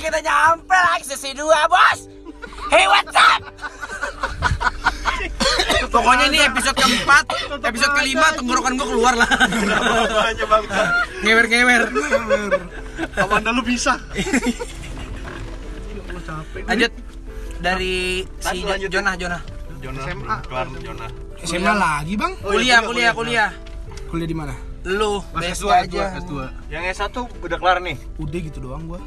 kita nyampe lagi sesi 2 bos Hey what's up Pokoknya ini episode keempat Episode kelima tenggorokan gue keluar lah Aja bang. Ngewer-ngewer Kapan lu bisa? Lanjut Dari si. Jonah Jonah Jonah. SMA. Kelar Jonah. SMA lagi bang? Oh, iya, Kuliah kuliah, kuliah kuliah di mana? Lu Mas best S2, aja S2. Yang S1 udah kelar nih. Udah gitu doang gua.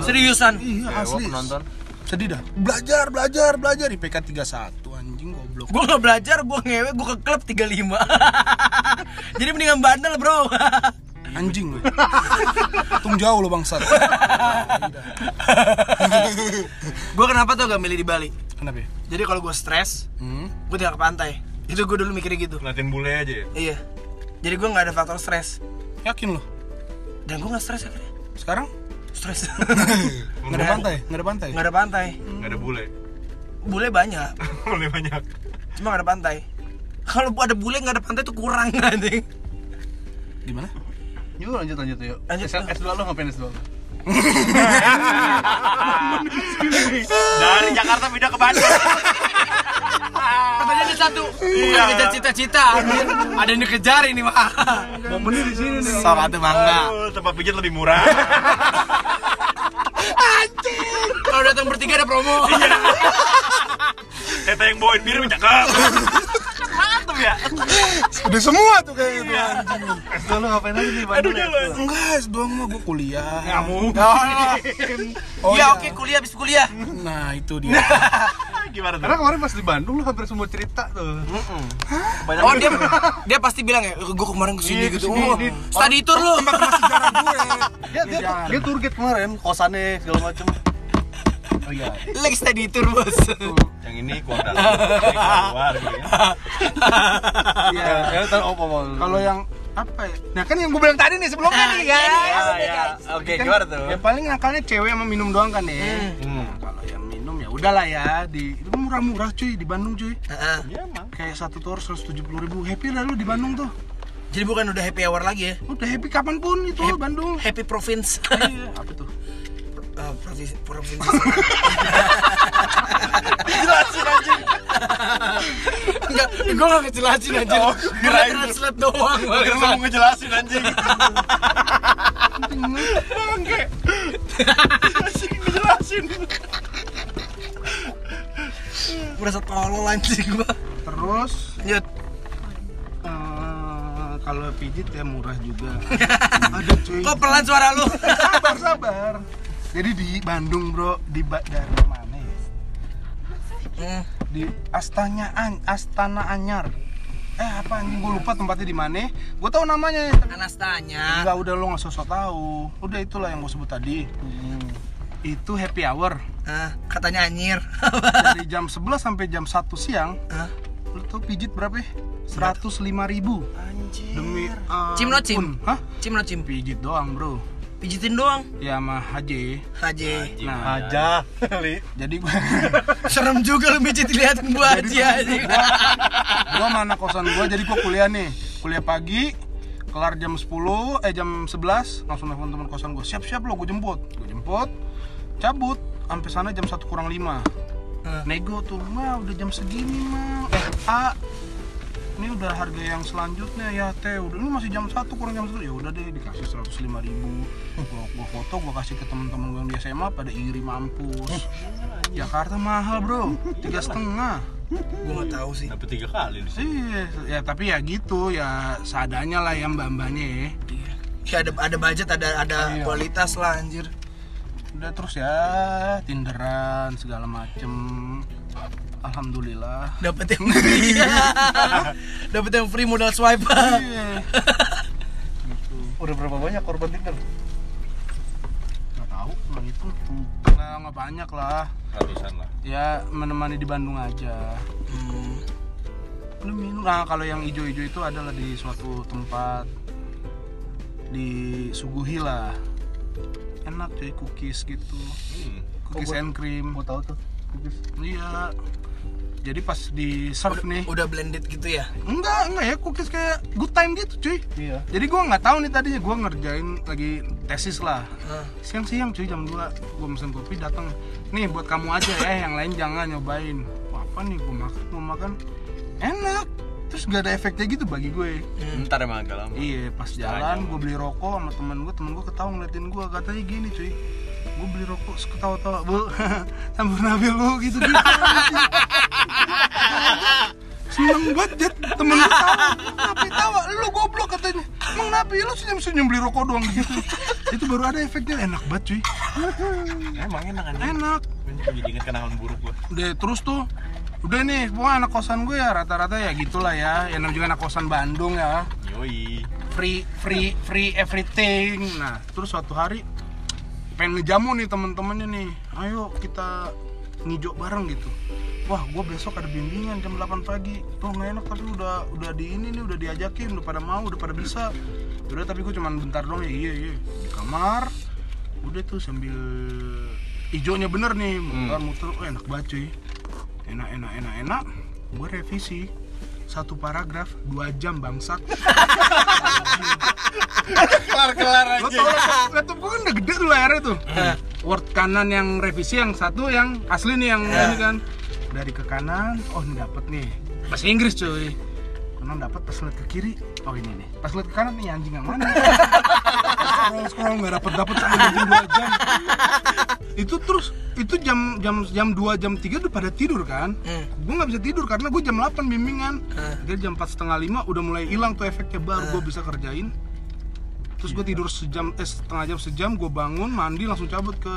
Seriusan Iya Ya, gua asli. penonton. Sedih dah. Belajar, belajar, belajar IPK 31 anjing goblok. Gue gak belajar, gue ngewe, gue ke klub 35 Jadi mendingan bandel bro Anjing lu. Tung jauh lo bangsat. Gue kenapa tuh gak milih di Bali? Kenapa ya? Jadi kalau gue stres, Hmm? gue tinggal ke pantai Itu gue dulu mikirnya gitu Latihan bule aja ya. Iya Jadi gue gak ada faktor stres Yakin lo? Dan gue gak stres akhirnya Sekarang? Stres Nggak ada pantai? Nggak ada pantai? Gak ada pantai Enggak ada bule. Bule banyak Bule banyak. Cuma gak ada pantai Kalau ada bule gak ada pantai tuh kurang anjing Di mana? Yuk lanjut lanjut yuk. Lanjut. S- S2 lo ngapain S2? Dari Jakarta pindah ke Bandung. Katanya ada satu Bukan Iya. ngejar cita-cita. Ada yang dikejar ini mah Momennya di sini nih. Sok atuh mangga tempat pijat lebih murah. Kalau datang bertiga ada promo Tete yang bawain bir cakep. Mantap ya. Udah semua tuh kayak gitu anjing. S2 lo ngapain aja di Aduh Bandung? ya? jalan. Enggak, doang mah gua kuliah. Kamu. Oh, Iya oke kuliah habis kuliah Nah, itu dia. Gimana tuh? Karena kemarin pas di Bandung lo hampir semua cerita tuh. Banyak Oh dia dia pasti bilang ya, gue kemarin ke sini Iya, gitu. ke sini, Oh, di- study tour lu. Sejarah gue. dia dia dia tour guide kemarin kosannya segala macem. Oh iya. Lagi study tour bos. Yang ini keluar dalam. Ini keluar luar gitu ya. Iya. Ya tahu apa mau. Kalau yang apa ya? Nah kan yang gue bilang tadi nih sebelumnya nih ya. Ya, ya. Oke, Kan gimana tuh? Ya paling akalnya cewek sama minum doang kan ya. Hmm. Nah, kalau yang minum ya udahlah ya di itu murah-murah cuy di Bandung cuy. Heeh. Ya emang. Kayak satu tour 170 ribu happy lah lu di Bandung tuh. Jadi bukan udah happy hour lagi ya? Udah happy kapan pun itu Happy- Bandung. Happy province. Iya, apa tuh? Eh, provinsi provinsi. Jelasin anjing. Enggak, gue gak ngejelasin aja. Oh, gue translate doang. Lu kira mau ngejelasin anjing. Bangke. Anjing ngejelasin. Merasa tolol anjing gua. Terus Lanjut. eh, kalau pijit ya murah juga. Ada cuy. Kok pelan suara lu? sabar sabar. Jadi di Bandung bro di ba dari mana ya? Hmm. Di Astana An Astana Anyar. Eh apa anjing gue lupa tempatnya di mana. Gue tahu namanya. Anas tanya. Enggak udah lo nggak sosok tahu. Udah itulah yang gue sebut tadi. Itu happy hour Hah, katanya anyir. dari jam 11 sampai jam 1 siang. Hah? Lu tau pijit berapa ya? 105 ribu Anjir. demi uh, Cim no cim? Hah? Cim no cim. Pijit doang bro Pijitin doang. Ya sama HJ Haji. Nah Aja. Li. jadi gue Serem juga lu pijit liatin gua aja anjing. gua mana kosan gua jadi gua kuliah nih kuliah pagi kelar jam 10 eh jam 11 langsung nelfon teman kosan gua siap siap lo gua jemput gua jemput cabut sampai sana jam 1 kurang 5 Hah. nego tuh mah udah jam segini mah eh A ini udah harga yang selanjutnya ya teh udah ini masih jam 1 kurang jam 1 ya udah deh dikasih 105 ribu gua, gua foto gua kasih ke temen-temen gua yang di SMA pada iri mampus Jakarta mahal bro tiga setengah Gua gak tahu sih. Dapat tiga kali di sini. Iya, ya tapi ya gitu ya seadanya lah yang mbak-mbaknya ya. Iya. Ya ada ada budget, ada ada Iya. kualitas lah anjir. Udah terus ya tinderan segala macem. Alhamdulillah. Dapat yang free. Dapat yang free modal swipe. Iya. Udah berapa banyak korban Tinder? Nggak tahu, nggak itu. Nggak nggak banyak lah. Ratusan lah. Ya menemani di Bandung aja. Hmm. Lu minum. Nah kalau yang ijo-ijo itu adalah di suatu tempat disuguhi lah. Enak cuy cookies gitu. Hmm. Cookies Oh, and cream. Mau tahu tuh. Cookies. Iya. jadi pas di serve nih Udah blended gitu ya? enggak enggak ya cookies kayak good time gitu cuy Iya. jadi gua nggak tahu nih tadinya gua ngerjain lagi tesis lah Hah. siang-siang cuy jam 2 gua mesen kopi datang nih buat kamu aja ya yang lain jangan nyobain Wah, apa nih gua makan gua makan enak terus gak ada efeknya gitu bagi gue Bentar emang agak lama. iya pas jalan gue beli rokok sama temen gue temen gue ketawa ngeliatin gue katanya gini cuy gue beli rokok terus ketawa-tawa bu. Campur nabil lu gitu gitu seneng banget temen gue tawa tapi tawa lu goblok katanya. Emang nabi lu senyum senyum beli rokok doang gitu. Itu baru ada efeknya. Enak banget cuy. Emang enak kan? enak. Jadi inget kenangan buruk gua. udah terus tuh udah nih pokoknya anak kosan gue ya rata-rata ya gitulah ya. Yang namanya juga anak kosan Bandung ya. Yoi. free free free everything. Nah terus suatu hari pengen ngejamu nih temen-temennya nih. Ayo kita ngijok bareng gitu. Wah gue besok ada bimbingan jam 8 pagi. Tuh nggak enak tapi udah udah di ini nih udah diajakin udah pada mau udah pada bisa. Udah tapi gue cuman bentar doang ya. Iya iya. Di kamar. Udah tuh sambil hijaunya bener nih. Muter muter. Oh, enak banget cuy. Enak enak enak enak. Gue revisi satu paragraf dua jam bangsat. Kelar-kelar Lo tau laptop, gue kan udah gede tuh layarnya tuh. Word kanan yang revisi yang satu yang asli nih yang ini kan. Dari ke kanan, oh ini dapet nih. Bahasa Inggris cuy Kanan dapet pas liat ke kiri, oh ini nih. Pas liat ke kanan nih anjing yang mana? Scroll scroll nggak dapet dapet sampai jam dua jam. Itu terus itu jam jam jam 2 jam 3 udah pada tidur kan? Hmm. gue nggak bisa tidur karena gue jam 8 bimbingan. Hmm. jadi jam 4 setengah 5 udah mulai hilang tuh efeknya baru gue bisa kerjain. Terus gue tidur sejam eh setengah jam sejam gue bangun mandi langsung cabut ke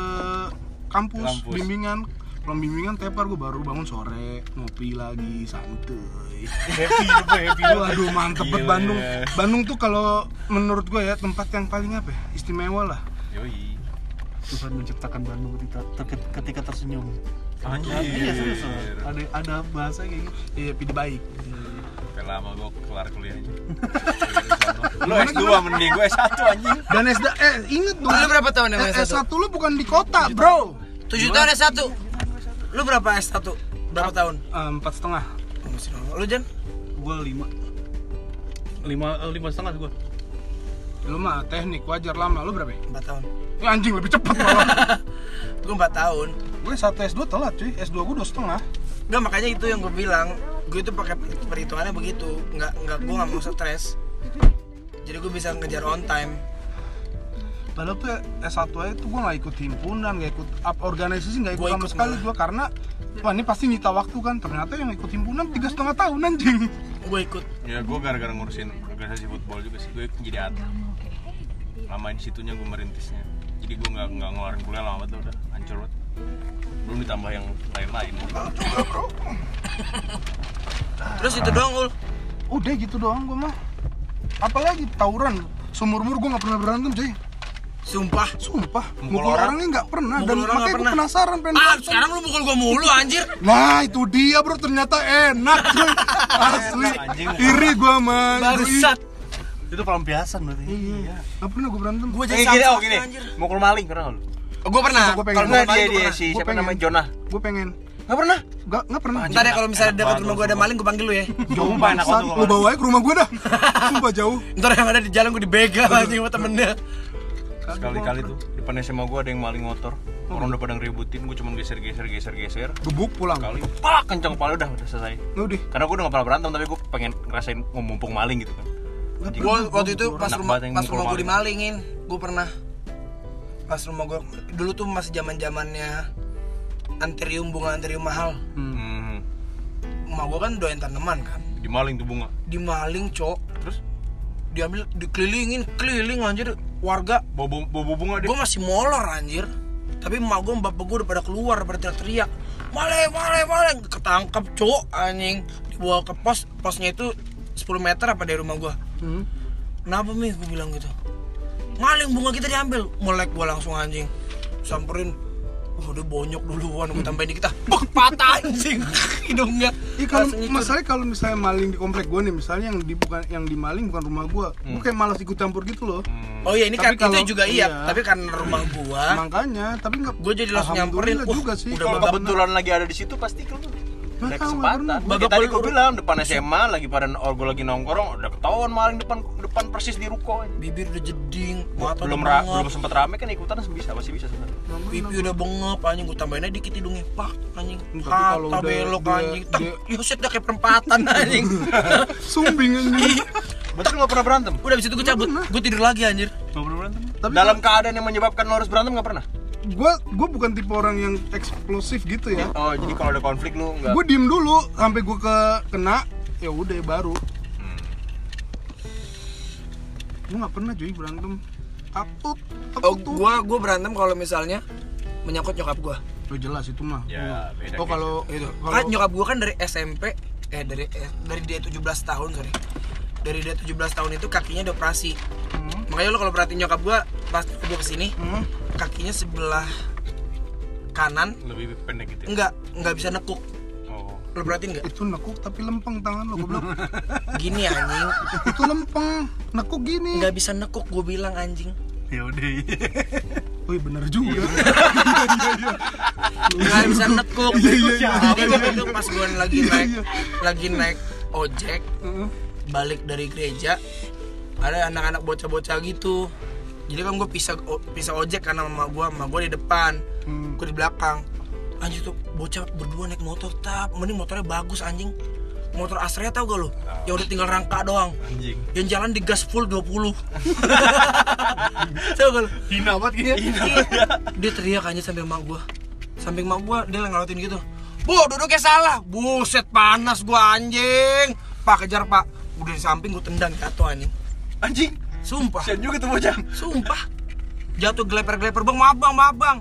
kampus, Kampus. bimbingan pulang bimbingan tepar gue baru bangun sore ngopi lagi santuy Happy apa happy Waduh mantep banget. Bandung Bandung tuh kalau menurut gue ya tempat yang paling apa ya istimewa lah Yoi. Tuhan menciptakan Bandung ketika, ter- ketika tersenyum. Anjir. Iya serius. Ada ada bahasa kayak gitu. iya pidi baik Udah lama gua kelar kuliahnya. Lu S2 mending gua S1 anjing. dan SD eh inget dong Lu berapa tahun yang Eh, S1? S1 lu bukan di kota bro 7 tahun S1 Lu berapa S1? Berapa tahun? Empat setengah Oh, masih lama. Lu Jan? Gue lima. Lima eh, lima setengah gue. lu mah teknik wajar lama lu berapa? 4 tahun Ya, anjing lebih cepet malah Gue 4 tahun gue satu S2 telat cuy S2 gue dua setengah Enggak makanya itu yang gue bilang Gue itu pakai perhitungannya begitu Nggak, nggak, gue nggak mau stres Jadi gue bisa ngejar on time padahal tuh S1 aja tuh gue gak ikut himpunan gak ikut up organisasi gak ikut Gua sama ikut sekali gue karena wah ini pasti nyita waktu kan. Ternyata yang ikut himpunan tiga setengah tahun anjing. Gue ikut. Ya gua gara-gara ngurusin organisasi football juga sih. Gue jadi atlet. Lama di situnya gue merintisnya. Jadi gue nggak nggak ngeluarin kuliah lama banget udah. Hancur banget. Belum ditambah yang lain-lain. Terus itu doang Ul? Udah gitu doang gue mah. Apalagi tawuran. Seumur umur gue gak pernah berantem cuy Sumpah. Sumpah? Mukul mukul, orang? orangnya nggak pernah. Mukul dan orang makanya gue pernah. penasaran pengen Ah berantem. sekarang lu mukul gue mulu anjir. Nah itu dia bro. Ternyata enak cuy. Asli. Anjing. Iri gua mah Bangsat. Itu pelampiasan berarti. Iya. Gak pernah gua berantem. Gue Eh, jadi gini, oh gini. anjir. Mukul maling pernah lu? Gue pernah. Gua pengen. Kalau Nggak, dia gue dia pernah si Gua siapa namanya Jonah. Gue pengen. Nggak pernah? Gak, gak pernah. Ntar ya kalau misalnya dekat rumah gue ada maling gue panggil lu ya. Jauh Sumpah, enak bangsat banget Lu bawa aja ke rumah gua dah. Sumpah jauh. Ntar yang ada di jalan gue dibegal anjing sama temennya Sekali-kali tuh depan SMA gue ada yang maling motor. Orang udah pada ngeributin, gue cuma geser geser geser geser. Gebuk pulang Kali, pak kencang kepala udah udah selesai. Udah Karena gue udah gak pernah berantem tapi gue pengen ngerasain mumpung maling gitu kan. Gue waktu itu pas rumah pas rumah gue maling. dimalingin Gue pernah Pas rumah gue Dulu tuh masih zaman zamannya Anterium bunga anterium mahal Hmm. Hmm. Emak gue kan doyan tanaman kan Dimaling tuh bunga. Dimaling cok Terus Diambil dikelilingin Keliling anjir Warga bobo bobo bunga dia. Gue masih molor anjir. Tapi emak gue bapak gue udah pada keluar Pada teriak-teriak. Male male male. Ketangkap cok anjing. Dibawa ke pos Posnya itu 10 meter apa dari rumah gue Hmm. Kenapa mi? Gue bilang gitu. Maling bunga kita diambil. Melek gue langsung anjing. Samperin Wah udah bonyok duluan Gue tambahin dikit ah Bek patah anjing Hidungnya Iya kalau masalahnya kalau misalnya maling di komplek gue nih misalnya yang di bukan yang dimaling bukan rumah gue, gue kayak malas ikut campur gitu loh. Hmm. Oh iya ini Tapi kan kalau- itu juga iya, iya. Tapi karena rumah gua Makanya, tapi nggak. Gua jadi langsung nyamperin, wah, juga sih. udah Kalau kebetulan lagi ada di situ pasti kan ada kesempatan. pernah. Tadi gue bilang depan SMA lagi pada or gue lagi nongkrong udah ketahuan maling depan depan persis di ruko. Bibir udah jeding mata belum udah ra, belum sempet rame kan ikutan bisa masih bisa sebenarnya. Pipi udah bengep anjing. Gue tambahin aja dikit hidungnya. Pak anjing. Tapi kalau kata udah belok anjing. Tak yuset dah kayak perempatan anjing. Sumbing anjing. berarti lu gak pernah berantem? Udah abis itu gue cabut. gue tidur lagi anjir. Gak pernah berantem Tapi dalam keadaan yang menyebabkan lo harus berantem gak pernah Gua gua bukan tipe orang yang eksplosif gitu ya. oh jadi kalau ada konflik lu nggak Gue diem dulu sampai gue ke kena ya udah baru. Hmm. Gue nggak pernah cuy berantem. Takut, takut oh tuh. gue gue berantem kalau misalnya menyangkut nyokap gue Oh jelas itu mah. Ya, beda Oh kalau itu kalau kan nyokap gue kan dari SMP eh dari eh, dari dia 17 tahun sorry dari dia 17 tahun itu kakinya dioperasi Hmm, makanya lo kalau perhatiin nyokap gue pas gue ke sini hmm. kakinya sebelah kanan lebih pendek gitu ya? enggak enggak bisa nekuk oh lo perhatiin nggak itu nekuk tapi lempeng tangan lo goblok. gini anjing itu lempeng, nekuk gini. nggak bisa nekuk gue bilang anjing ya udah Wih bener juga. nggak bisa nekuk Iya, iya, iya. Pas gue lagi Iya, naik iya. lagi naik ojek Heeh. Balik dari gereja ada anak-anak bocah-bocah gitu. Jadi kan gue pisah pisah ojek karena mama gue mama gue di depan Hmm. gue di belakang. Anjing tuh bocah berdua naik motor tap. Mending motornya bagus anjing. Motor Astrea tau gak lo yang udah tinggal rangka doang. Anjing. Yang jalan di gas full 20 tau gak lo Hina banget kayaknya. Iya. dia teriak aja sampai emak gua. Samping emak gua dia ngelawatin gitu. Bu duduknya salah. Buset panas gua anjing. Pak kejar pak udah di samping gua tendang jatuh anjing anjing. Sumpah. Sian juga tuh bocah. Sumpah. Jatuh geleper-geleper bang maaf bang maaf bang.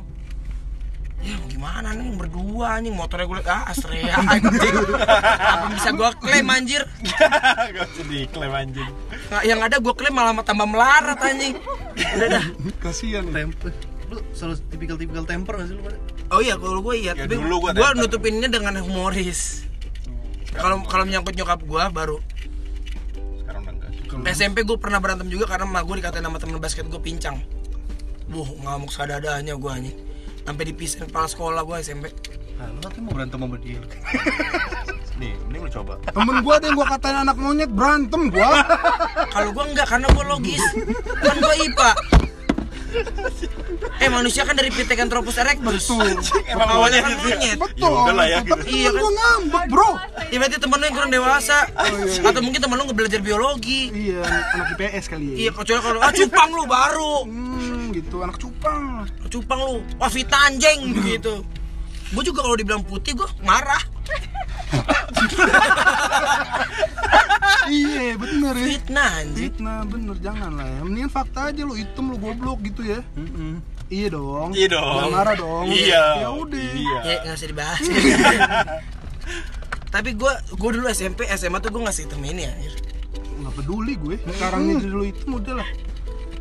Ya mau gimana nih berdua anjing motornya gue ah Astrea anjing. Apa bisa gua klaim anjir? Gak usah diklaim anjing. Nggak, yang ada gua klaim malah tambah melarat anjing. Udah dah. Kasihan ya. temper lu selalu tipikal-tipikal temper gak sih lu pada? Oh iya, kalau gue iya, Ya, tapi gue nutupinnya dengan humoris. Kalau kalau menyangkut nyokap gue baru SMP gue pernah berantem juga karena emak gue dikatain sama temen basket gue pincang. Buh, ngamuk sadadanya gue anjing. Sampai dipisahin kepala sekolah gue SMP. Nah, lu katanya mau berantem sama dia nih ini lu coba Temen gua ada yang gua katain anak monyet berantem gua. Kalau gue enggak karena gue logis. Kan gue IPA. Eh manusia kan dari Pithecanthropus erectus. emang Awalnya awalnya kan monyet. Betul. Ya lah ya, gitu. Iya kan? gua ngambek, Bro. Ya berarti temen lu yang kurang dewasa. Atau mungkin temen lu nggak belajar biologi. Iya, anak IPS kali ya. Iya, kecuali kalau ah cupang lu baru. Hmm, gitu anak cupang. cupang lu wah Vita anjing gitu gue juga kalau dibilang putih gue marah iya, bener ya. fitnah anjing Fitnah bener jangan lah ya. Mendingan fakta aja lu hitam lu goblok gitu ya. Iya dong. Iya dong. Jangan marah dong. Iya. Ya udah. Iya. ya nggak usah dibahas tapi gue gue dulu SMP SMA tuh gue ngasih hitam ini ya Nggak peduli gue. Sekarang ini dulu itu udah lah.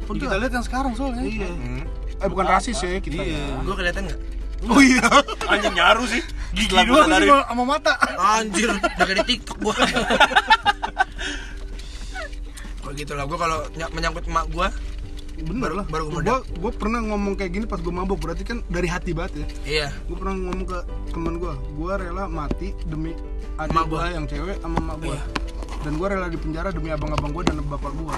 Ya, kita lihat yang sekarang soalnya Iya. Hmm. Eh bukan rasis ya kita. Iya. gue kelihatan nggak Oh iya. anjing nyaru sih gigi doang gua dari sama, sama mata. anjir udah kayak di TikTok Kalau gitu lah, gue kalau ny- menyangkut emak gue Bener lah. baru gua Gua gua pernah ngomong kayak gini pas gua mabuk berarti kan dari hati banget ya. Iya Gue pernah ngomong ke temen gue, gue rela mati demi adik Emak gue gua. yang cewek sama emak gue. Iya. Dan gue rela di penjara demi abang-abang gue dan bapak gue.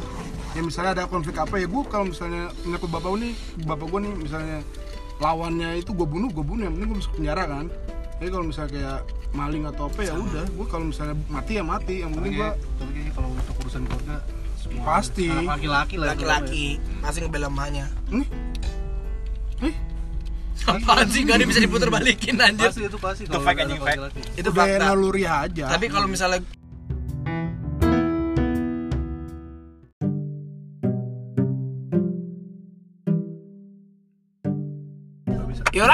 Ya misalnya ada konflik apa ya gue kalau misalnya menyangkut bapak gue nih, bapak gue nih misalnya lawannya itu gue bunuh, gue bunuh yang penting gue masuk penjara kan. Jadi kalau misalnya kayak maling atau apa ya udah, gue kalau misalnya mati ya mati, yang penting gue tapi kayaknya kalau untuk urusan keluarga Pasti. laki-laki lah laki-laki. pasti ngebela emaknya. Nih, nih. Apaan sih? Gak ada bisa diputar balikin anjir. pasti itu pasti Itu udah anjing, laki-laki. itu udah fakta. naluri aja. tapi kalau misalnya Yuk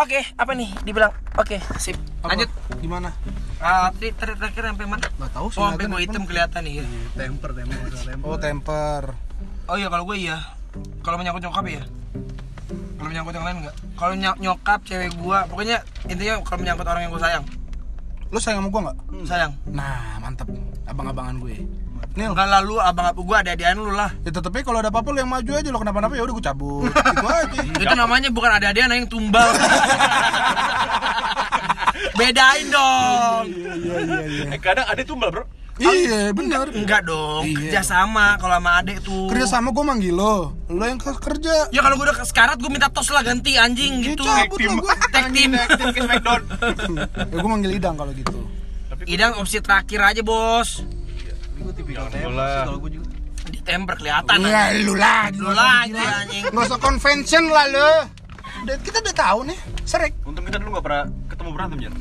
Oke, apa nih? Dibilang. Oke, sip. Apa? Lanjut. Gimana? Ah, tadi terakhir sampai mana? Gak tahu Oh, sampai gue hitam kelihatan nih. Ya. temper temper masalah temper Oh temper. Oh iya, kalau gue iya. Kalau menyangkut nyokap ya. Kalau menyangkut yang lain enggak. Kalau ny- nyokap cewek gue, pokoknya intinya kalau menyangkut orang yang gue sayang, Lo sayang sama gue nggak? sayang. Nah mantep, abang-abangan gue. Nil, Enggak lalu abang gue ada adian lu lah. ya tetep aja kalau ada apa-apa lo yang maju aja lo kenapa-napa ya udah gue cabut. Itu aja. Itu namanya bukan ada adian yang tumbal. Bedain dong. Iya iya iya iya. Eh kadang ada tumbal bro. Iya benar. Enggak dong, Iya. kerja sama kalau sama adek tuh. Kerja sama gue manggil lo, lo yang ke- kerja. Ya kalau gue udah sekarat gue minta tos lah ganti anjing Ya gitu. lah gue. Tag team. Tim ke Smackdown. Ya gue manggil Idang kalau gitu. Idang opsi terakhir aja bos. Gue tipikal temper sih kalau gue juga. Di temper kelihatan. Ya lu lagi, Lu lagi anjing. Nggak usah convention lah lo. Udah, kita udah tahu nih, serek. Untung kita dulu gak pernah ketemu berantem Jan.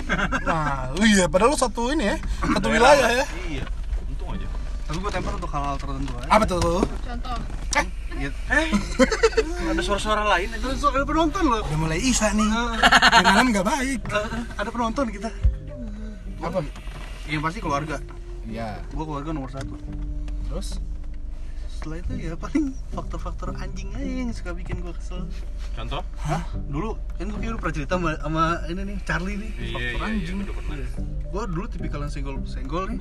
Nah, iya, padahal lu satu ini ya, satu wilayah ya. Iya. Untung aja. Tapi gue temper untuk hal-hal tertentu aja. Apa tuh? Contoh. Iya. Ada suara-suara lain ada penonton loh. Udah mulai isa nih. Yang malam nggak baik. Ada penonton kita. Apa? Yang pasti keluarga. Iya. Gue keluarga nomor satu. Terus? Setelah itu ya paling faktor-faktor anjing aja yang suka bikin gue kesel. Contoh? Hah? Dulu kan gue udah pernah cerita sama, sama ini nih Charlie nih. Iya faktor iya iya. anjing. Pernah. Gue dulu tipikal yang senggol senggol nih.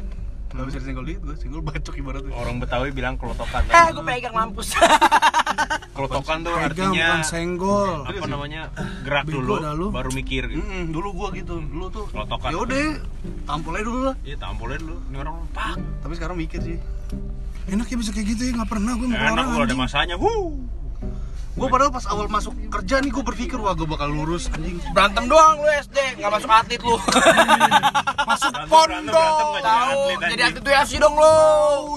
Gak bisa disenggol dikit, gue senggol bacok ibaratnya. Orang Betawi bilang kelotokan. Ah, gue pegang mampus. Kelotokan tuh Pegang artinya bukan senggol. apa namanya? Gerak dulu, baru mikir gitu. Dulu gua gitu, dulu tuh Kelotokan. ya udah tampol aja dulu lah. Iya, tampolnya dulu. Ini orang pak. Tapi sekarang mikir sih. Enak ya bisa kayak gitu ya, nggak pernah gue mau Enak orang kalau ada masanya. Wuh. Gua padahal pas awal masuk kerja nih gua berpikir wah gua bakal lurus anjing. Berantem doang lu SD, nggak masuk atlet lu. Masuk pondok. Tahu, atlet, jadi atlet tuh FC dong lu.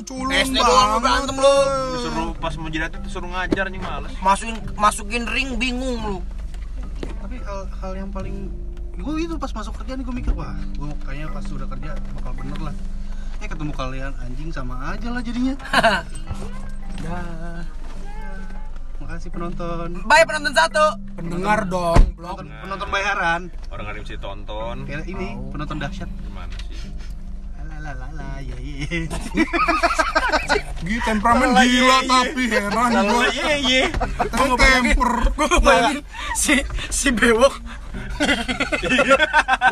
culun SD doang lu berantem lu. Disuruh pas mau jadi atlet disuruh ngajar nih males. Masukin masukin ring bingung lu. Tapi hal, hal yang paling gua itu pas masuk kerja nih gua mikir wah gua kayaknya pas udah kerja bakal bener lah. Eh ketemu kalian anjing sama aja lah jadinya. Dah. Makasih penonton. Bye penonton satu. Pendengar dong, blok. Penonton, penonton bayaran. Orang ada yang bisa ditonton. Kayak ini penonton dahsyat. Gimana sih? Lalalala ya ya. Gitu temperamen gila tapi heran gua. Iya iya. Tapi temper. Gue bayangin si si bewok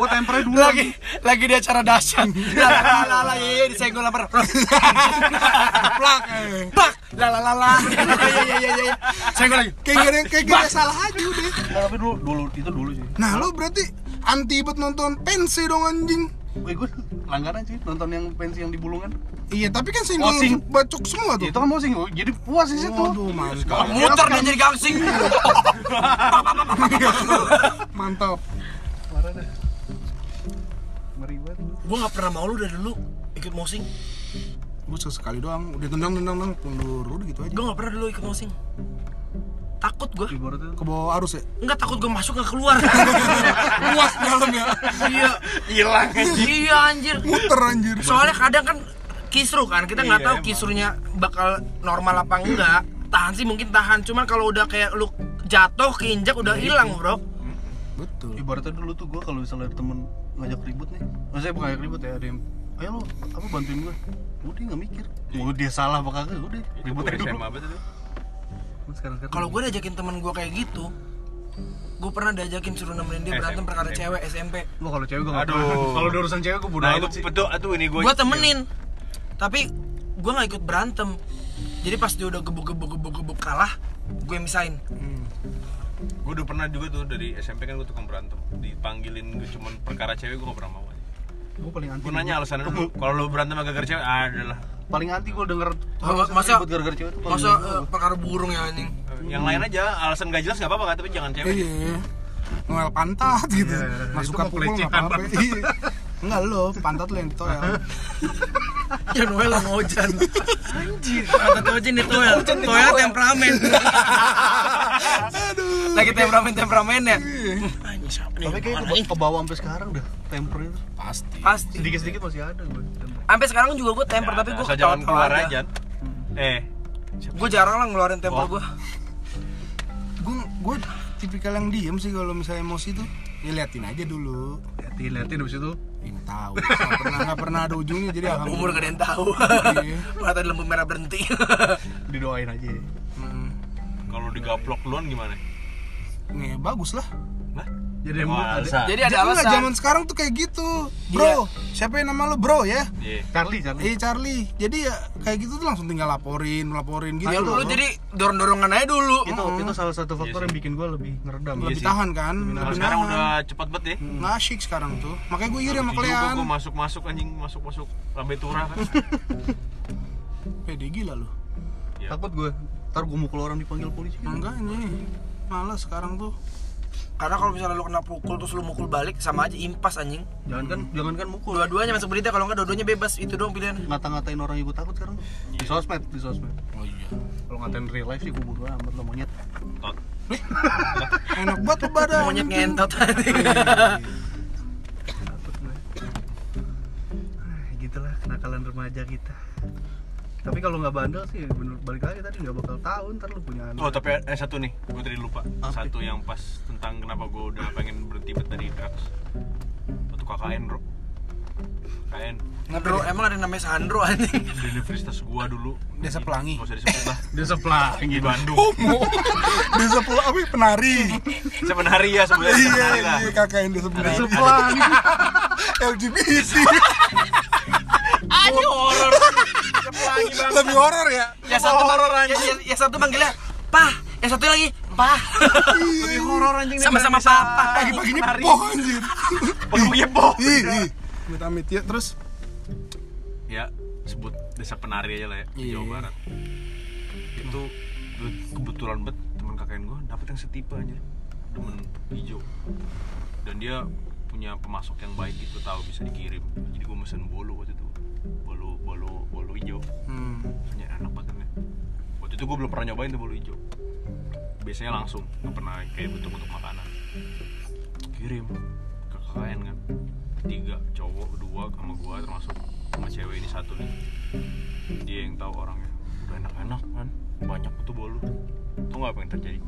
Gua tempernya dulu lagi lagi di acara dahsyat. La la la ye disenggol lapar. Plak. eh. Plak. La la la la. Iya iya iya iya. Senggol lagi. Kayak gak kayak gak salah aja udah. Nah, tapi dulu dulu itu dulu sih. Nah, lo berarti anti buat nonton pensi dong anjing. Wih, gue langganan sih nonton yang pensi yang di Bulungan. Iya, tapi kan single Mosing. bacok semua tuh. Itu kan mosing, jadi puas sih situ. Waduh, mantap. Muter dia jadi gangsing. Mantap. Dah. Ngeri banget. Gue nggak pernah mau lu dari dulu ikut mosing. Gue sekali doang, udah tendang tendang tendang pundur, udah gitu aja. Gue nggak pernah dulu ikut mosing. Takut gue. Ibaratnya Ke bawah arus ya. Enggak takut gue masuk nggak keluar. Puas dalam ya. iya. Hilang Iya anjir. Muter anjir. Soalnya kadang kan kisru kan kita nggak Iya, tahu emang. kisrunya bakal normal apa enggak. Tahan sih mungkin tahan, cuman kalau udah kayak lu jatuh keinjak udah hilang bro. Betul. ibaratnya dulu tuh gue kalau misalnya ada temen ngajak ribut nih maksudnya bukan ngajak ribut ya ada yang ayo lu apa bantuin gue udah nggak mikir mau dia salah apa kagak udah ribut aja dulu? Sekarang sekarang Kalau gue diajakin temen gue kayak gitu, gue pernah diajakin suruh nemenin dia berantem SMP. perkara cewek SMP. Gua kalau cewek gue nggak Aduh. kalau urusan cewek gue bodo Nah itu sih betul, itu ini gue. Gue temenin, tapi gue nggak ikut berantem. Jadi pas dia udah gebuk gebuk gebuk gebuk kalah, gue misain. Gue udah pernah juga tuh dari SMP kan gue tukang berantem. Dipanggilin gue cuman perkara cewek gue gak pernah mau. gue paling anti Gue nanya alasannya. Kalau lu berantem sama gara-gara cewek, ada lah. Paling anti gue denger Oh, masa- ribut gara-gara cewek tuh paling Masa eh, perkara burung ya anjing? Yang lain aja alasan gak jelas gak apa-apa kan, tapi jangan cewek. Iya. Noel pantat gitu. Iya, Nggak itu suka mah pukul nggak pelecehan apa-apa. Iya. Enggak lo, pantat lo yang ditoel. Ya Noel sama Ojan. Anjir, kata Ojan nih Toel. Toel temperamen. Lagi temperamen temperamennya. Siapa nih? tapi kayak Mana nih? ke bawah sampai sekarang udah temper itu Pasti. Pasti. sedikit sedikit masih ada gue Sampai sekarang juga gue temper tapi gue jangan keluar aja. Eh, Gue jarang lah ngeluarin temper gue. Gue gue tipikal yang diem sih kalau misalnya emosi tuh. Ya liatin aja dulu. liatin liatin abis itu Ini tahu. Nggak pernah nggak pernah ada ujungnya jadi alhamdulillah. Umur gak ada yang tahu. Iya. Mata di lampu merah berhenti. didoain aja Hmm. kalau digaplok duluan gimana? Nih bagus lah. Nah, Jadi ada. Jadi ada Jadi nggak, alasan. zaman sekarang tuh kayak gitu bro siapa yang nama lu bro ya Iya. Charlie, Charlie. eh Charlie jadi ya kayak gitu tuh langsung tinggal laporin laporin gitu Ya jadi dorong-dorongan aja dulu. Itu itu salah satu faktor Iya yang bikin gue lebih ngeredam. lebih sih. tahan kan lebih sekarang nahan. udah cepet banget ya. nggak asyik sekarang tuh makanya gue iri sama kalian gue masuk-masuk anjing masuk-masuk lambe turah kan. pede gila lu Ya. Takut gue. Ntar gue mukul orang dipanggil polisi. enggak nih malah sekarang tuh Karena kalau misalnya lu kena pukul terus lu mukul balik sama aja impas anjing. Jangan kan, jangan kan mukul. Dua-duanya masuk berita kalau enggak dua-duanya bebas. Itu dong pilihan. Ngata-ngatain orang gue takut sekarang. Di sosmed, di sosmed. oh iya Kalau ngatain real life sih gue bodo amat lo monyet. Tot. enak banget tuh badan Monyet ngentot anjing. Takut gue. Ah, gitulah kenakalan remaja kita. Tapi kalau nggak bandel sih bener balik lagi tadi nggak bakal tahu ntar lu punya anak. Oh tapi ada satu nih, gue tadi lupa. Apa? Satu yang pas tentang kenapa gue udah pengen berhenti bet dari drugs. Waktu KKN bro. KKN Bro, emang ada namanya Sandro anjing. di universitas gua dulu. Desa Pelangi. Gak usah disebut lah. Dia sebelah. Di Bandung. desa pula apa penari Sebenarnya ya sebenarnya iya iya kakak yang desa penari Sebelah. LGBT Aduh horor. lebih horor ya Ya satu horor ya, ya, ya satu manggilnya Pah, yang satu lagi Pah. Lebih horor anjing Sama-sama papa. pagi-paginya penari. poh anjir Pagi-paginya poh. ih ih amit-amit ya terus Ya, sebut desa penari aja lah ya di Iya. Jawa Barat. Itu ke- kebetulan bet teman KKN gua dapet yang setipe aja. Demen hijau. Dan dia punya pemasok yang baik gitu tahu bisa dikirim. Jadi gua mesen bolu waktu itu. Bolu bolu bolu hijau. hmm. Rasanya enak banget nih. Waktu itu gua belum pernah nyobain tuh bolu hijau. Biasanya langsung, nggak pernah kayak bentuk-bentuk makanan. Kirim ke KKN kan. Tiga cowok, dua sama gua termasuk sama cewek ini satu nih. Dia yang tahu orangnya. Udah enak-enak kan. Banyak tuh bolu. Tuh nggak yang terjadi?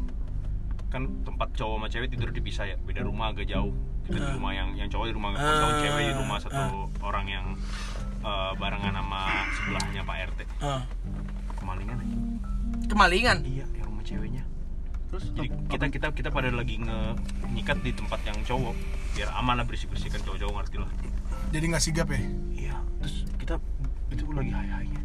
Kan tempat cowok sama cewek tidur dipisah ya. Beda rumah agak jauh. Kita di rumah yang yang cowok di rumah kosong, cewek di rumah satu orang yang eh, barengan sama sebelahnya Pak RT. Ah. Kemalingan aja. Kemalingan. Iya, yang rumah ceweknya. Terus Jadi kita kita kita pada lagi nge nyikat di tempat yang cowok biar aman lah bersih bersih kan cowok-cowok ngerti lah. jadi nggak sigap ya Iya, terus kita itu lagi hai hainya.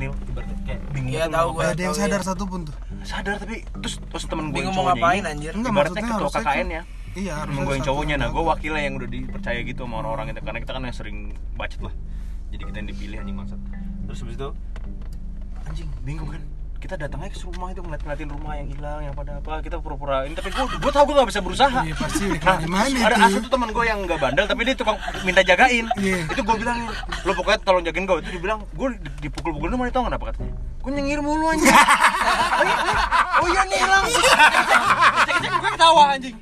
Nil, ibaratnya kayak bingung. Iya, gitu tahu loh. gua. Nggak ada yang tahu, sadar iya. satu pun tuh Sadar tapi terus terus temen gue Bingung mau ngapain ini, anjir. Enggak, maksudnya ketua KKN ya. iya Emang gue yang cowoknya, nah gue tahu. wakilnya yang udah dipercaya gitu sama orang-orang itu Karena kita kan yang sering bacot lah Jadi kita yang dipilih anjing maksud. Terus habis itu Anjing, bingung kan. Kita datang aja ke rumah itu ngeliat-ngeliatin rumah yang hilang yang pada apa kita pura-pura ini tapi gue gue tau gue gak bisa berusaha. Iya, pasti nah, gimana ada ada satu teman gue yang nggak bandel tapi dia tukang minta jagain. Iya. itu gue bilang lo pokoknya tolong jagain gue itu dia bilang gue dipukul-pukul lu mana tau kenapa? katanya. Gue nyengir mulu anjing. Oh iya, oh iya nih hilang. Ngecek-ngecek gue ketawa anjing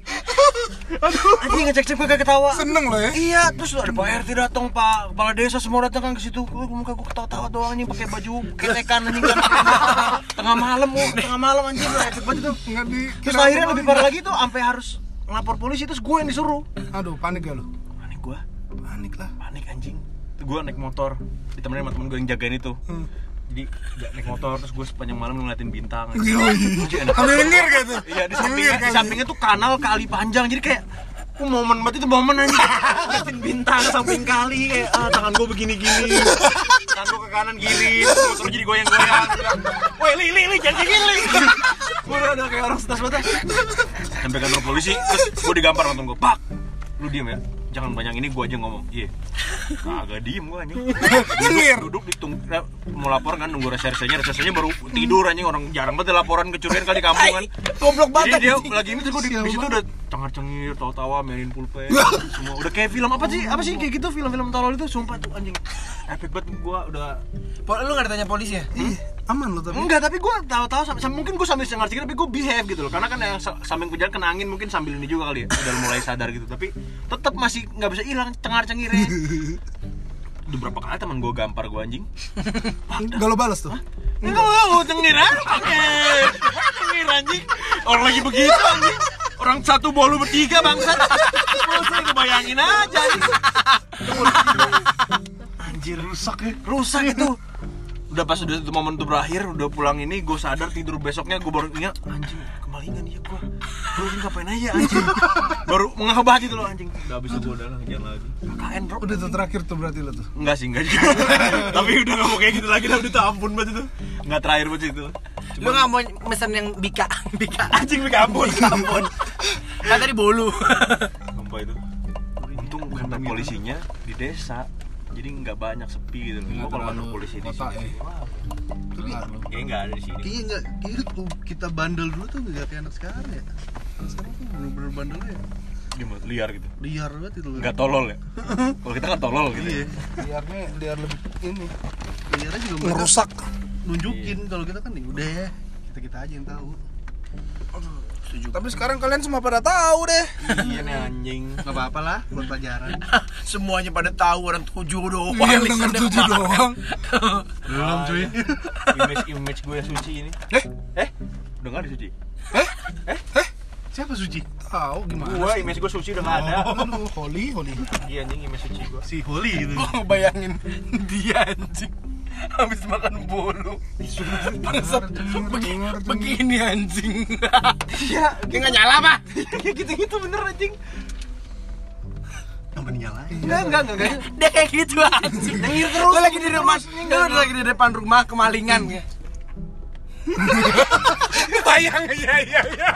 aduh anjing ngecek-ngecek gue ketawa seneng loh ya Iya, terus ada Pak RT datang, Pak Kepala Desa semua datang kan ke situ. Gue muka gue ketawa-tawa doang anjing pakai baju ketekan anjing kan. tengah malam, oh, tengah malam anjing gue efek banget tuh. nggak di Terus akhirnya lebih parah lagi tuh sampai harus ngelapor polisi terus gue yang disuruh. aduh panik gak lu Panik gue, panik lah panik anjing. Gue naik motor, ditemenin sama temen gue yang jagain itu. Hmm. Jadi naik motor terus gue sepanjang malam ngeliatin bintang. Gak tuh? Iya di sampingnya, di sampingnya tuh kanal kali panjang. Jadi kayak Oh, momen banget itu momen aja Ngeliatin bintang samping kali kayak ah, tangan gue begini-gini. Tangan gue ke kanan kiri terus motor jadi goyang-goyang. Woi li li li jangan gini li. Gue udah, kayak orang stres banget. Sampai kantor polisi terus gue digampar nonton gue pak lu diem ya jangan banyak ini gue aja ngomong. Iya. Kagak diem gue anjing. Nyengir. duduk ditung eh, mau lapor kan nunggu resersenya resersenya baru tidur anjing. Orang jarang banget laporan kecurian kali di kampung kan. Goblok jadi banget. dia anjing. lagi ini terus gue di, di situ udah cengar cengir tawa tawa mainin pulpen semua. Udah kayak film apa sih? Apa sih kayak gitu? Film-film tolol itu sumpah tuh anjing. Epic banget gue udah Lu gak ditanya polisi ya? Ih, aman lo tapi. Enggak tapi gue tahu-tahu mungkin gue sambil cengir tapi gue behave gitu loh. Karena kan yang sa- sambil kejar kena angin mungkin sambil ini juga kali ya. Udah mulai sadar gitu. Tapi tetap masih nggak bisa hilang cengar cengirnya udah berapa kali teman gue gampar gue anjing? Gak lo balas tuh? Enggak mau cengir apa Cengir anjing. Orang lagi begitu anjing. Orang satu bolu bertiga bangsat. Lu sering bayangin aja anjing. Anjir rusak ya. Rusak itu Udah pas udah itu momen itu berakhir Udah pulang ini gue sadar tidur besoknya Gue baru ingat Anjing iya gua. Bro ini ngapain aja anjing? Baru mengabah itu lo anjing. Udah habis itu udah jangan lagi. KKN bro. Udah tuh terakhir tuh berarti lo tuh. Enggak sih, enggak juga. Tapi udah gak mau kayak gitu lagi Udah minta ampun banget itu Enggak terakhir banget itu. Lu nggak mau mesen yang bika, bika. Anjing minta ampun. Ampun. Kan tadi bolu. Sumpah itu. Untung kantor polisinya di desa jadi nggak banyak sepi gitu loh. Gua kalau kantor polisi di sini, eh. Tapi kayaknya nggak ada di sini. kayaknya nggak kayaknya tuh kita bandel dulu tuh nggak kayak anak sekarang ya. Anak sekarang tuh bener-bener bandel ya. Gimana? Liar gitu. Liar banget itu. Nggak tolol ya. Kalau kita kan tolol gitu. Iya. ya. Liarnya liar lebih ini Liarnya juga mereka ngerusak. nunjukin kalau kita kan ya udah kita kita aja yang tahu. Tapi sekarang kalian semua pada tahu deh. Iya nih anjing. Gak apa-apa lah buat pelajaran. Semuanya pada tahu orang tujuh doang. Yang denger listennya tujuh doang. Belum cuy. Image image gue suci ini. Eh, Eh, udah ada suci. Siapa Suci? tahu gimana? Gua image gue suci udah nggak ada. Holy, holy. Iya anjing image suci gua. Si Holly gitu. Gua bayangin dia anjing habis makan bolu. Bangsat. Begi- Begini anjing. Iya, Dia nggak nyala apa? kayak gitu-gitu bener anjing. Yang nyalain. Enggak, enggak, enggak, enggak. Dia kayak gitu anjing. Terus. Gue lagi di rumah, gue lagi di depan rumah kemalingan ya. Bayang iya iya iya.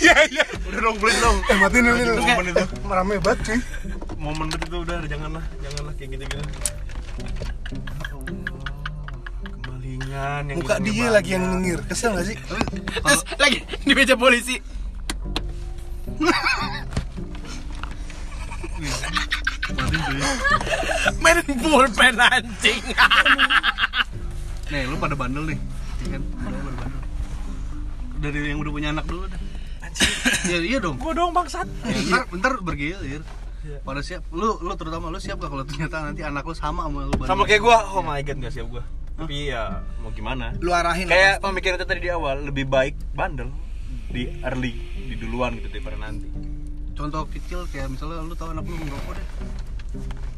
Iya iya. Udah dong, please dong. Eh, matiin dulu. Anjing, momen itu. Rame banget cuy. Momen itu udah janganlah, janganlah kayak gitu-gitu. Kemalingan yang Muka dia banyak. lagi yang nyengir. Kesel gak sih? Terus lagi di meja polisi. Main pulpen anjing. Nih, lu pada bandel nih. Iya kan? Lu pada bandel. Dari yang udah punya anak dulu dah. Ya iya dong. Gua dong bangsat. Ya, bentar, bentar bergilir. Pada siap, lu lu terutama lu siap gak kalau ternyata nanti anak lu sama sama lu? Sama kayak gua, oh my god gak siap gua. Tapi ya mau gimana? Lu arahin Kayak pemikiran itu tadi di awal, lebih baik bandel di early, di duluan gitu daripada nanti. Contoh kecil kayak misalnya lu tahu anak lu ngerokok deh.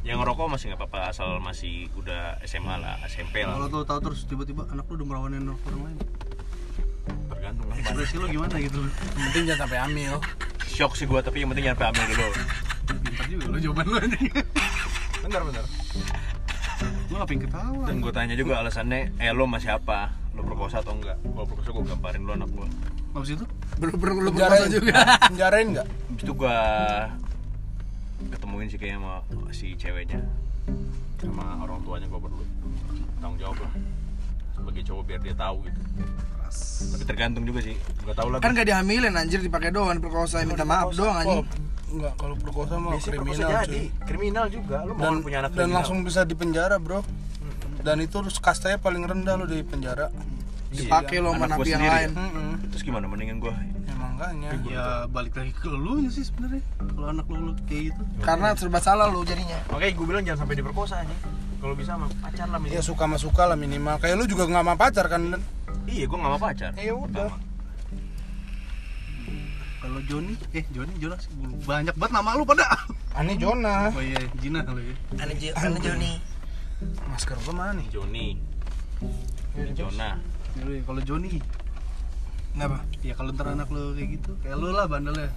Yang ngerokok masih nggak apa-apa asal masih udah SMA lah, SMP Kalau lah. lu tahu terus tiba-tiba anak lu udah merawanin orang lain. Tergantung lah. Ekspresi lu gimana gitu? Penting jangan sampai hamil. Shock sih gua, tapi yang penting jangan sampai ambil dulu. Pintar juga lu jawaban lu anjing. Bentar, bentar. Lu ngapain ketawa? Dan gue tanya juga alasannya, eh lo masih apa? Lo perkosa atau enggak? Kalau perkosa gue gamparin lo anak gue. Habis itu? Belum Penjarain perkosa juga. Penjarain enggak? Habis itu gue ketemuin sih kayak sama si ceweknya sama orang tuanya gue perlu tanggung jawab lah sebagai cowok biar dia tahu gitu tapi tergantung juga sih nggak tahu lah Kan gak dihamilin anjir dipakai doang perkosa minta maaf doang anjing. Enggak, kalau perkosa mah Biasanya perkosa kriminal jadi cuy. kriminal juga lo mau Dan, punya anak dan kriminal. langsung bisa dipenjara, Bro. Dan itu harus kastanya paling rendah lo di penjara. Iya, Dipakai lo sama anak gua napi yang lain. Heeh. terus gimana mendingan gue Ya makanya. Ya balik lagi ke lu sih sebenarnya. Kalau anak lu, lu kayak gitu. Karena serba salah lu jadinya. Makanya gue bilang jangan sampai diperkosa aja kalau bisa sama pacar lah Ya minimal suka sama suka lah minimal. Kayak lu juga nggak sama pacar kan? Dan? iya gue gak mau pacar Ya udah. Sama. Kalau Joni, eh Joni, Jonas, banyak banget nama lu pada. Aneh Jona. Oh iya, Jina lu ya. Ane Jo, Ane Joni. Masker gua mana nih? Joni Jona Yaudah, Kalau Joni, Kenapa? ya kalau ntar anak lu kayak gitu, kayak lu lah bandelnya.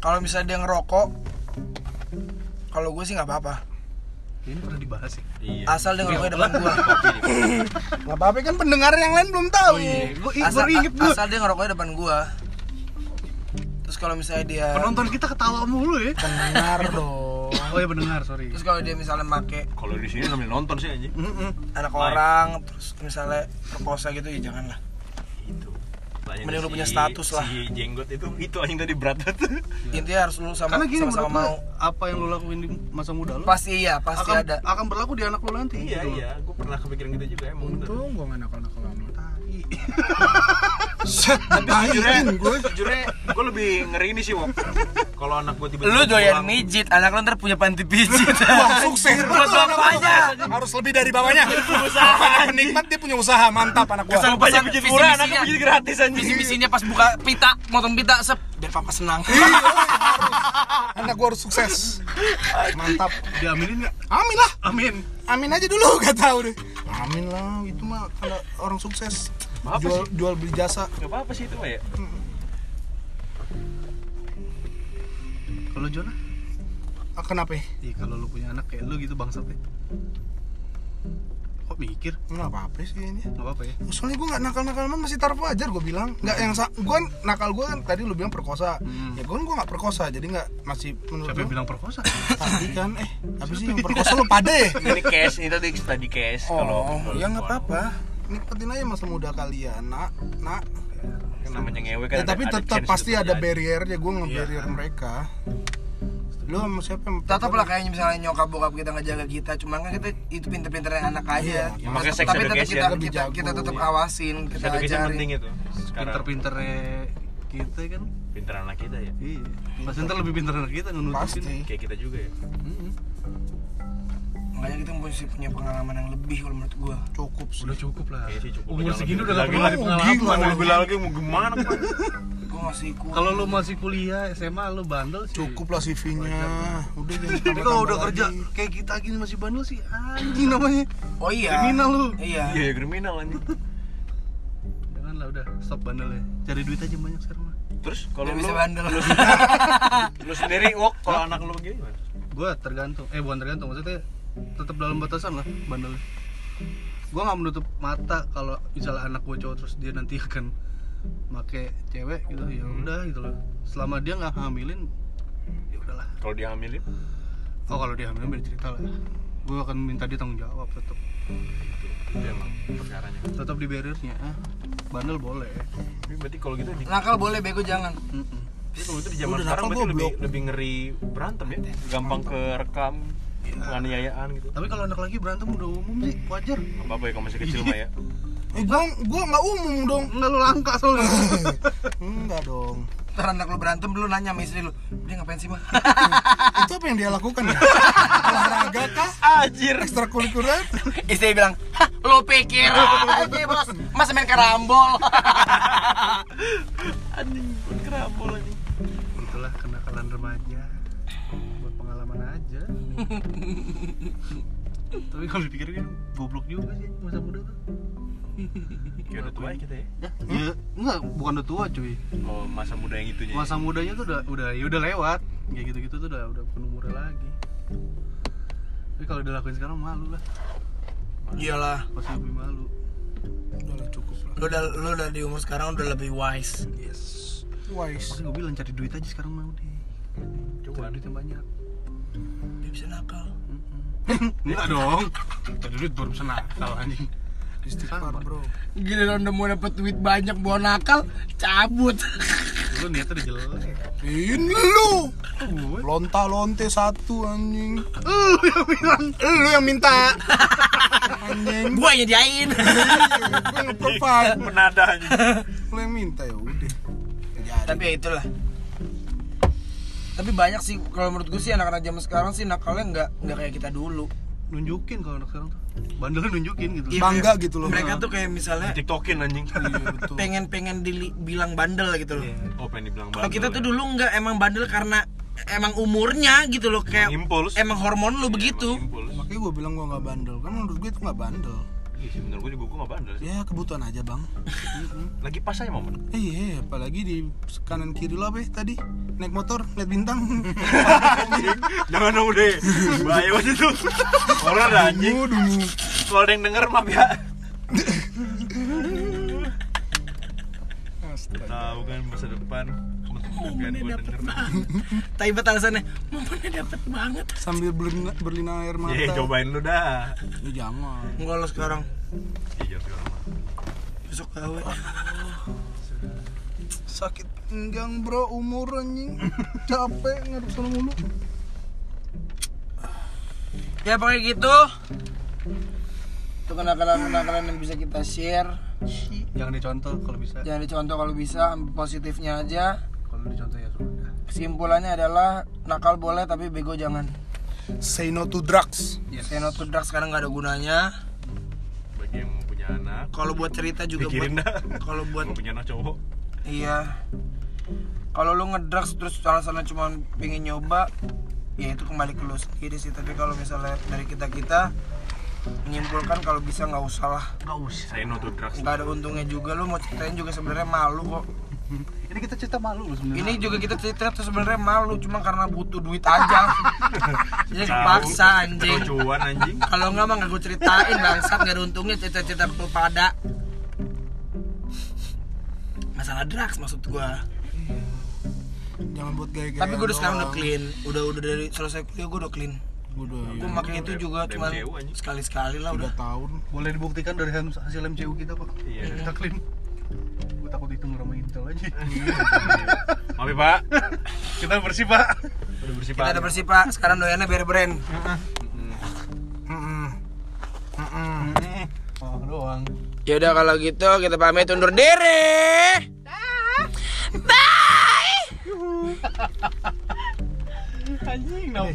Kalau misalnya dia ngerokok, kalau gue sih nggak apa-apa. Ini pernah dibahas ya. iya Asal dia ngerokok di depan gue. Nggak apa-apa kan pendengar yang lain belum tahu. Gue Asal, baru inget gue. asal dia ngerokoknya depan gue. Terus kalau misalnya dia Penonton kita ketawa mulu ya. Pendengar dong. Oh ya pendengar, sorry. terus kalau dia misalnya make kalau di sini sambil nonton sih aja anak Live. orang terus misalnya perkosa gitu ya janganlah. itu Tanya Mending lu punya status lah. si jenggot itu itu anjing tadi berat banget Intinya harus lu sama Karena gini sama-sama menurut mau. apa yang lu lakuin di masa muda lu Pasti iya, pasti akan, ada. akan berlaku di anak lu nanti. iya gitu. iya gue pernah kepikiran gitu juga emang Untung gua nggak nakal-nakal sama. Tai. Set, jujurnya gue. jujurnya gue lebih ngeri ini sih Wok kalau anak gue tiba-tiba Lu doyan mijit, anak lu ntar punya panti pijit. Sukses. Buat bapaknya. Harus lebih dari bawahnya. Usaha. Penikmat dia punya usaha mantap anak gua. Kesel bapaknya pesan pijit murah anaknya pijit gratis anjing Visi misinya pas buka pita, motong pita, sep, biar papa senang. Anak gua harus sukses. Mantap. Diaminin nggak? Amin lah. Amin. Amin aja dulu gak tahu deh. Amin lah, itu mah kalau orang sukses. Apa jual sih? jual beli jasa Gak apa-apa sih itu mah ya Kalau Jona? Ah, kenapa ya? Iya kalau lu punya anak kayak lu gitu bangsat ya. Kok mikir? nggak apa-apa sih ini Gak apa-apa ya. soalnya gue nggak nakal-nakal man masih taraf wajar gue bilang nggak yang sa gue nakal gue kan tadi lu bilang perkosa Hmm. ya gue gue nggak perkosa jadi nggak masih menurut Siapa yang bilang perkosa? tadi kan eh apa sih yang perkosa lu pade Ini cash, ini tadi tadi cash kalau oh ya nggak apa-apa nikmatin aja masa muda kalian nak nak. Namanya ngewe kan ya ada- tapi ada tetap pasti ada terjadi. barriernya. Gue nge-barrier Iya. mereka. Lu sama siapa yang tetap lah kayaknya misalnya nyokap bokap kita ngejaga kita. Cuman kan kita itu pinter-pinteran anak aja. Iya, makanya tapi tetap kita kita, kita tetap awasin kita ajarin. penting itu. Sekarang Pinter-pinternya kita kan. pinter anak kita ya. Iya. Ntar lebih pinter anak kita ngenutupin. pasti. Kayak kita juga ya. Makanya kita mesti punya pengalaman yang lebih kalau menurut gua. Cukup sih. Udah cukup lah. Kayaknya sih cukup. Umur segini udah gak lagi perlu lagi pengalaman. mau lebih lagi mau gimana gua masih kuat Kalau lu masih kuliah SMA lu bandel sih. cukup lah CV-nya udah jangan Tapi kalau udah kerja kayak kita gini masih bandel sih anjing namanya. oh iya. Kriminal lu. iya. Iya ya, kriminal anjing. Jangan lah udah. Stop bandel ya. Cari duit aja banyak sekarang mah. terus kalau lu bisa bandel. lu sendiri wok kalau anak lu gimana? Gua tergantung. Eh bukan tergantung. Maksudnya tetap dalam batasan lah bandel. Gua nggak menutup mata kalau misalnya anak gue cowok terus dia nanti akan make cewek gitu ya udah gitu loh. Selama dia nggak hamilin ya udahlah. kalau dia hamilin Oh kalau dia hamilin beda cerita lah. Gue akan minta dia tanggung jawab tetap. itu emang perkaranya Tetap di barriernya. Ah. Bandel boleh. Tapi berarti kalau gitu di nakal boleh bego jangan Mm-mm. Tapi kalau itu di zaman Udah sekarang berarti lebih lebih ngeri berantem ya gampang kerekam penganiayaan gitu. Tapi kalau anak lagi berantem udah umum sih, wajar. nggak apa-apa ya kalau masih kecil mah ya. Eh gua gua nggak umum dong. Enggak lu langka soalnya. enggak dong. Ntar anak lu berantem lu nanya sama istri lu dia ngapain sih mah itu apa yang dia lakukan ya? Olahraga kah? Anjir. Ekstrakurikuler? Istri bilang hah lu pikir aja bos. Masa main karambol? Anjing buat kerambol anjing Tapi kalau dipikir kan goblok juga sih masa muda tuh. Kayak udah tua ya kita ya Ya, ya enggak, bukan udah tua cuy. Oh masa muda yang itunya ya? Masa mudanya tuh udah udah ya udah lewat. Kayak gitu-gitu tuh udah udah bukan umurnya lagi. Tapi kalau dilakuin sekarang malu lah. iyalah Pasti lebih malu. udah lah cukup lah lu udah lu udah di umur sekarang udah lebih wise Yes. wise Makanya gue bilang cari duit aja sekarang mau deh. Coba Cari duit yang banyak. Bisa nakal. Enggak dong. Cari duit baru bisa nakal anjing. istighfar bro. Giliran udah mau dapet duit banyak buat nakal cabut. Lu niatnya udah jelek. ini lu. Lonta lonte satu anjing. Lu yang bilang lu yang minta. Anjing. Gua yang nyediain. Gue nge-provide Penada anjing. Lu yang minta ya udah. Tapi ya itulah tapi banyak sih kalau menurut gue sih anak-anak zaman sekarang sih nakalnya nggak nggak kayak kita dulu. Nunjukin kalau anak sekarang tuh. Bandelnya nunjukin gitu. Iya, Bangga gitu loh. mereka tuh kayak misalnya Tiktokin anjing. Iya betul. pengen pengen bilang bandel gitu loh. Oh pengen dibilang kalau bandel kita tuh ya. dulu nggak emang bandel karena emang umurnya gitu loh kayak Impuls. emang hormon lu Iya, begitu. emang makanya gue bilang gue nggak bandel. Kan menurut gue itu nggak bandel Iya sih bener gue juga gue gak bandel sih. Ya kebutuhan aja bang. Lagi pas aja momen. Eh, iya apalagi di kanan kiri lo be tadi. Naik motor lihat bintang. Jangan dong udah Bahaya banget itu. Orang ada anjing. Kalau ada yang denger maaf ya. Tahu kan masa depan Momennya dapet tapi bet alasannya momennya dapet banget. Sambil berlina, berlinang air mata. Iya cobain lu dah. Ya, jangan. Enggak lo sekarang. Iya sekarang besok gawe. Sakit pinggang bro. Umur anjing. Capek ngaduk sana mulu. Ya pakai gitu. Itu kenakalan-kenakalan yang bisa kita share. Jangan dicontoh kalau bisa. jangan dicontoh kalau bisa ambil positifnya aja Kalau dicontoh ya sudah. kesimpulannya adalah nakal boleh tapi bego jangan. Say no to drugs. Say no to drugs sekarang nggak ada gunanya. Bagi yang mau punya anak. Kalau buat cerita juga Pikirin buat kalau buat Mau punya anak cowok. Iya. Kalau lu ngedrugs terus alasannya cuma pengen nyoba ya itu kembali ke lu sendiri sih. Tapi kalau misalnya dari kita kita menyimpulkan kalau bisa nggak usah lah. Gak usah. Saya no to drugs. nggak ada untungnya juga. Lu mau ceritain juga sebenarnya malu kok Ini kita cerita malu loh sebenarnya. ini juga kita cerita tuh sebenarnya malu cuma karena butuh duit aja jadi kepaksa anjing Cuan anjing. kalau nggak mah nggak gue ceritain bangsat nggak ada untungnya cerita-cerita pada masalah drugs maksud gua Jangan buat gaya-gaya. tapi gue udah sekarang udah clean udah udah dari selesai kuliah gue udah clean Gue udah gue makin itu juga cuma MCU anjing. sekali-sekali lah udah tahun. boleh dibuktikan dari hasil MCU kita kok. Iya. Kita clean. Takut itu sama Intel aja. Maaf ya, Pak. kita bersih pak. Udah bersih, kita ada bersih pak sekarang doyannya biar brand. Oh doang. ya udah kalau gitu kita pamit undur diri Anjing, no.